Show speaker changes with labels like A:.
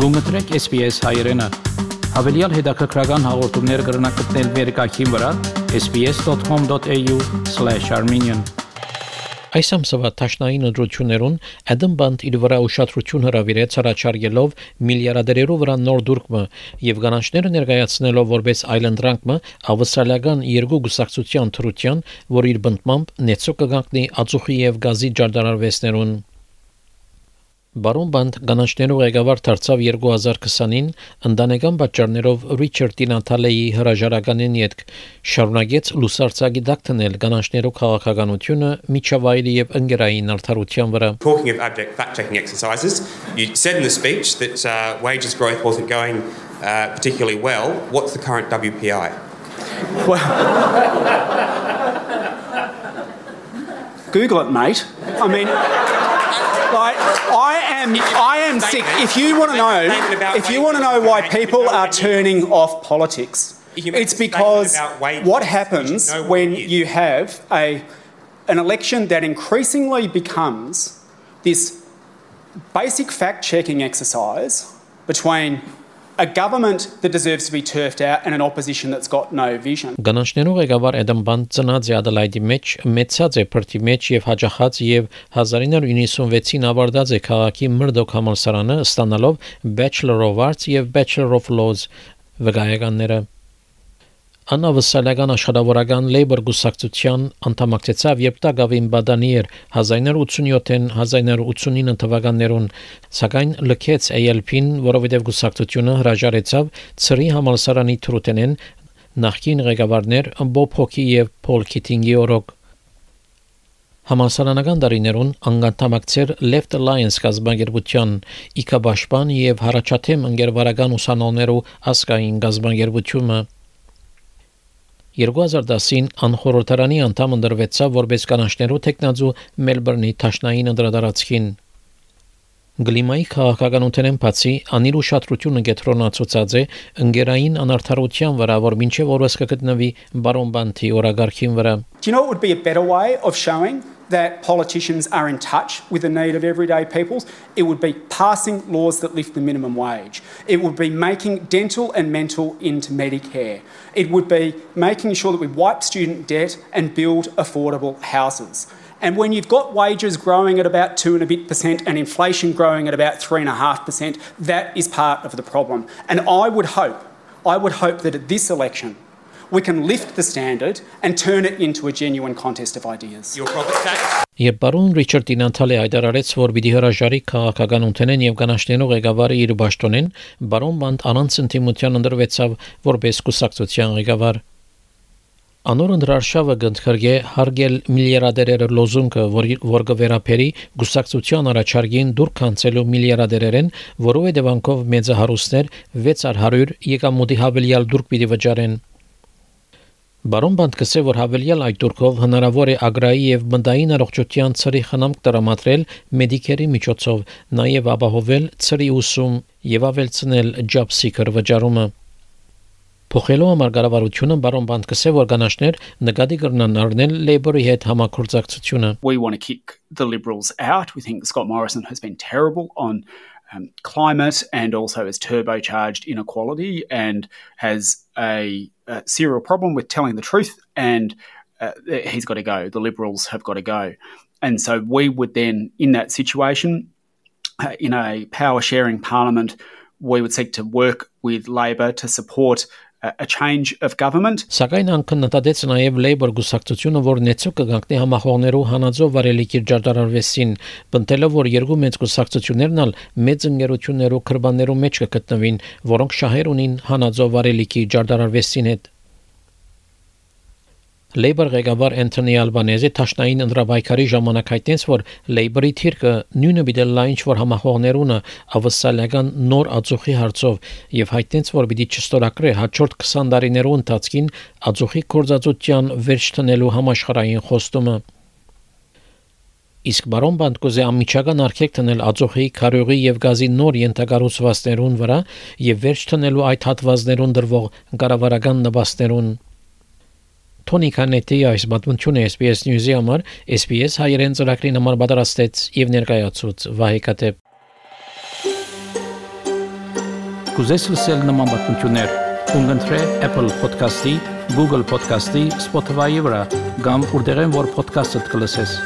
A: Գումտրեք SPS հայերեն։ Հավելյալ հետաքրքրական հաղորդումներ կգրնակցնել վերկայքին վրա sps.com.au/armenian
B: Այս ամսվա տաշնային ընդրություններուն Adam Band իր վրա ուշադրություն հրավիրեց առաջարկելով միլիարդերերով վրա նոր դուրկը եւ գանաչները ներկայացնելով որպես այլընտրանքը ավստրալիական երկու գուսակցության թրության, որ իր բնդմամբ նեցո կգանքնի ածուխի եւ գազի ջարդարարվեսներուն Բարոն Բանդ գանաչներով ղեկավար դարձավ 2020-ին ընտանեկան պատճառներով Ռիչարդ Տինաթալեի հրաժարականին յետք շարունակեց լուսարցակի դակտնել գանաչներով քաղաքականությունը միջավայրի եւ ընկերային արդարության վրա
C: Talking of abject fact-checking exercises you said in the speech that uh, wages growth wasn't going uh, particularly well. What's the current WPI
D: Well Google it mate. I mean like I am I am sick. If you want to know, if you want to know why people are turning off politics, it's because what happens when you have a an election that increasingly becomes this basic fact checking exercise between a government that deserves to be turfed out and an opposition that's got no vision.
B: Գանաչներու ղեկավար Էդեմ Բան ծնած Ադելայդի մեջ, մեծած է Փրտի մեջ եւ հաջախած եւ 1996-ին ավարտած է քաղաքի Մրդոք համալսարանը, ստանալով Bachelor of Arts եւ Bachelor of Laws վկայականները Անավսալական աշխատավորական Labour գուսակցության անդամակցեցավ երբ Տագավին Բադանիեր 1987-ին 1989 թվականներուն սակայն լքեց ALP-ին, որովհետև գուսակցությունը հրաժարեցավ ծրի համալսարանի թրութենեն նախկին ղեկավարներ Բոբ Հոքի եւ Փոլ Քիթինգի օրոք Համալսարանական դարիներուն անգանդամակցեր Left Alliance գազբանգերության իքաբաշխման եւ հարաճաթեմ ընկերվարական ուսանողներու ասկային գազբանգերությունը 2010-ին անխորհրդարանի անդամ ընդրվեցավ որպես կանաչներու տեխնազու Մելբուրնի Թաշնային ընդրադարածքին Գլիմայի քաղաքականությունեն բացի անիր ուշադրությունը կենտրոնացած է ընկերային անարթարության վրա, որ մինչև օրս կգտնվի բարոն Բանթի օրագարքին վրա։
D: Do you know what would be a better way of showing that politicians are in touch with the need of everyday peoples, it would be passing laws that lift the minimum wage. It would be making dental and mental into Medicare. It would be making sure that we wipe student debt and build affordable houses. And when you've got wages growing at about two and a bit percent and inflation growing at about three and a half percent, that is part of the problem. And I would hope, I would hope that at this election, we can lift the standard and turn it into a genuine contest of ideas.
B: Երբ բարոն Ռիչարդ Տինանթալը հայտարարեց, որ պիտի հրաժարի քաղաքական ունենեն եւ կանաշնենու ղեկավարը իր ճաշտոնեն, բարոն Բանտ անոնց ընդդիմության ընդրվեցավ որպես կուսակցության ղեկավար։ Անոր ընդրարշավը գնդքրգե հարգել միլիարդերերը լոզունգը, որ որ կվերապերի գուսակցության առաջարկին դուր կանցելու միլիարդերերեն, որովհետև անկով մեծահարուստներ 600 եկամուտի հավելյալ դուրք պիտի վճարեն։ Բարոն Բանդկսը որ հավելյալ այդ դուրքով հնարավոր է ագրայի եւ բնդային առողջության ծրի խնամք տրամադրել մեդիկերի միջոցով, նաեւ ապահովել ծրի ուսում եւ ավելցնել job seeker վճարումը։ Փոխելով համար կառավարությունը բարոն Բանդկսը որ կանաշներ նկատի կրնան առնել Labour-ի հետ համակորձակցությունը։
D: We want to kick the Liberals out. We think Scott Morrison has been terrible on um, climate and also has turbocharged inequality and has a, a serial problem with telling the truth. And uh, he's got to go. The Liberals have got to go. And so we would then, in that situation, uh, in a power sharing parliament, we would seek to work with Labor to support a change of government.
B: Սակայն անկննադեց նաև Labour գուսակցությունը, որ նեցու կգանքնի համախոհներու հանածով վարելիքի ջարդարարվեսին, բնտելով որ երկու մեծ գուսակցություններն ալ մեծ ընկերություններու քրբաններու մեջ կգտնվին, որոնք շահեր ունին հանածով վարելիքի ջարդարարվեսին հետ։ Labour ղեկավար Անթոնի Ալբանեզի տաշնային ընդրաբայքարի ժամանակ հայտնեց, որ Labour-ի թիրքը նույնը բիդել լայն որ համախոհներունը ավսալական նոր ածուխի հարցով եւ հայտնեց, որ պիտի չստորակրե հաջորդ 20 տարիներու ընթացքին ածուխի կորզածության վերջ տնելու համաշխարհային խոստումը։ Իսկ բարոն Բանդկոզի ամիջական արքեք տնել ածուխի, քարյուղի եւ գազի նոր ենթակառուցվածքներուն վրա եւ վերջ տնելու այդ հատվածներուն դրվող կառավարական նպաստներուն Թոնի Կանետի այս պատմությունը SPS News-ի համար SPS հայերեն ծրագրին համար պատրաստեց եւ ներկայացուց Վահե Կատեփ
A: Կուզես լսել նման բանություններ, կընտրե Apple Podcast-ի, Google Podcast-ի, Spotify-ի վրա, կամ որտեղեն որ podcast-ը կլսես։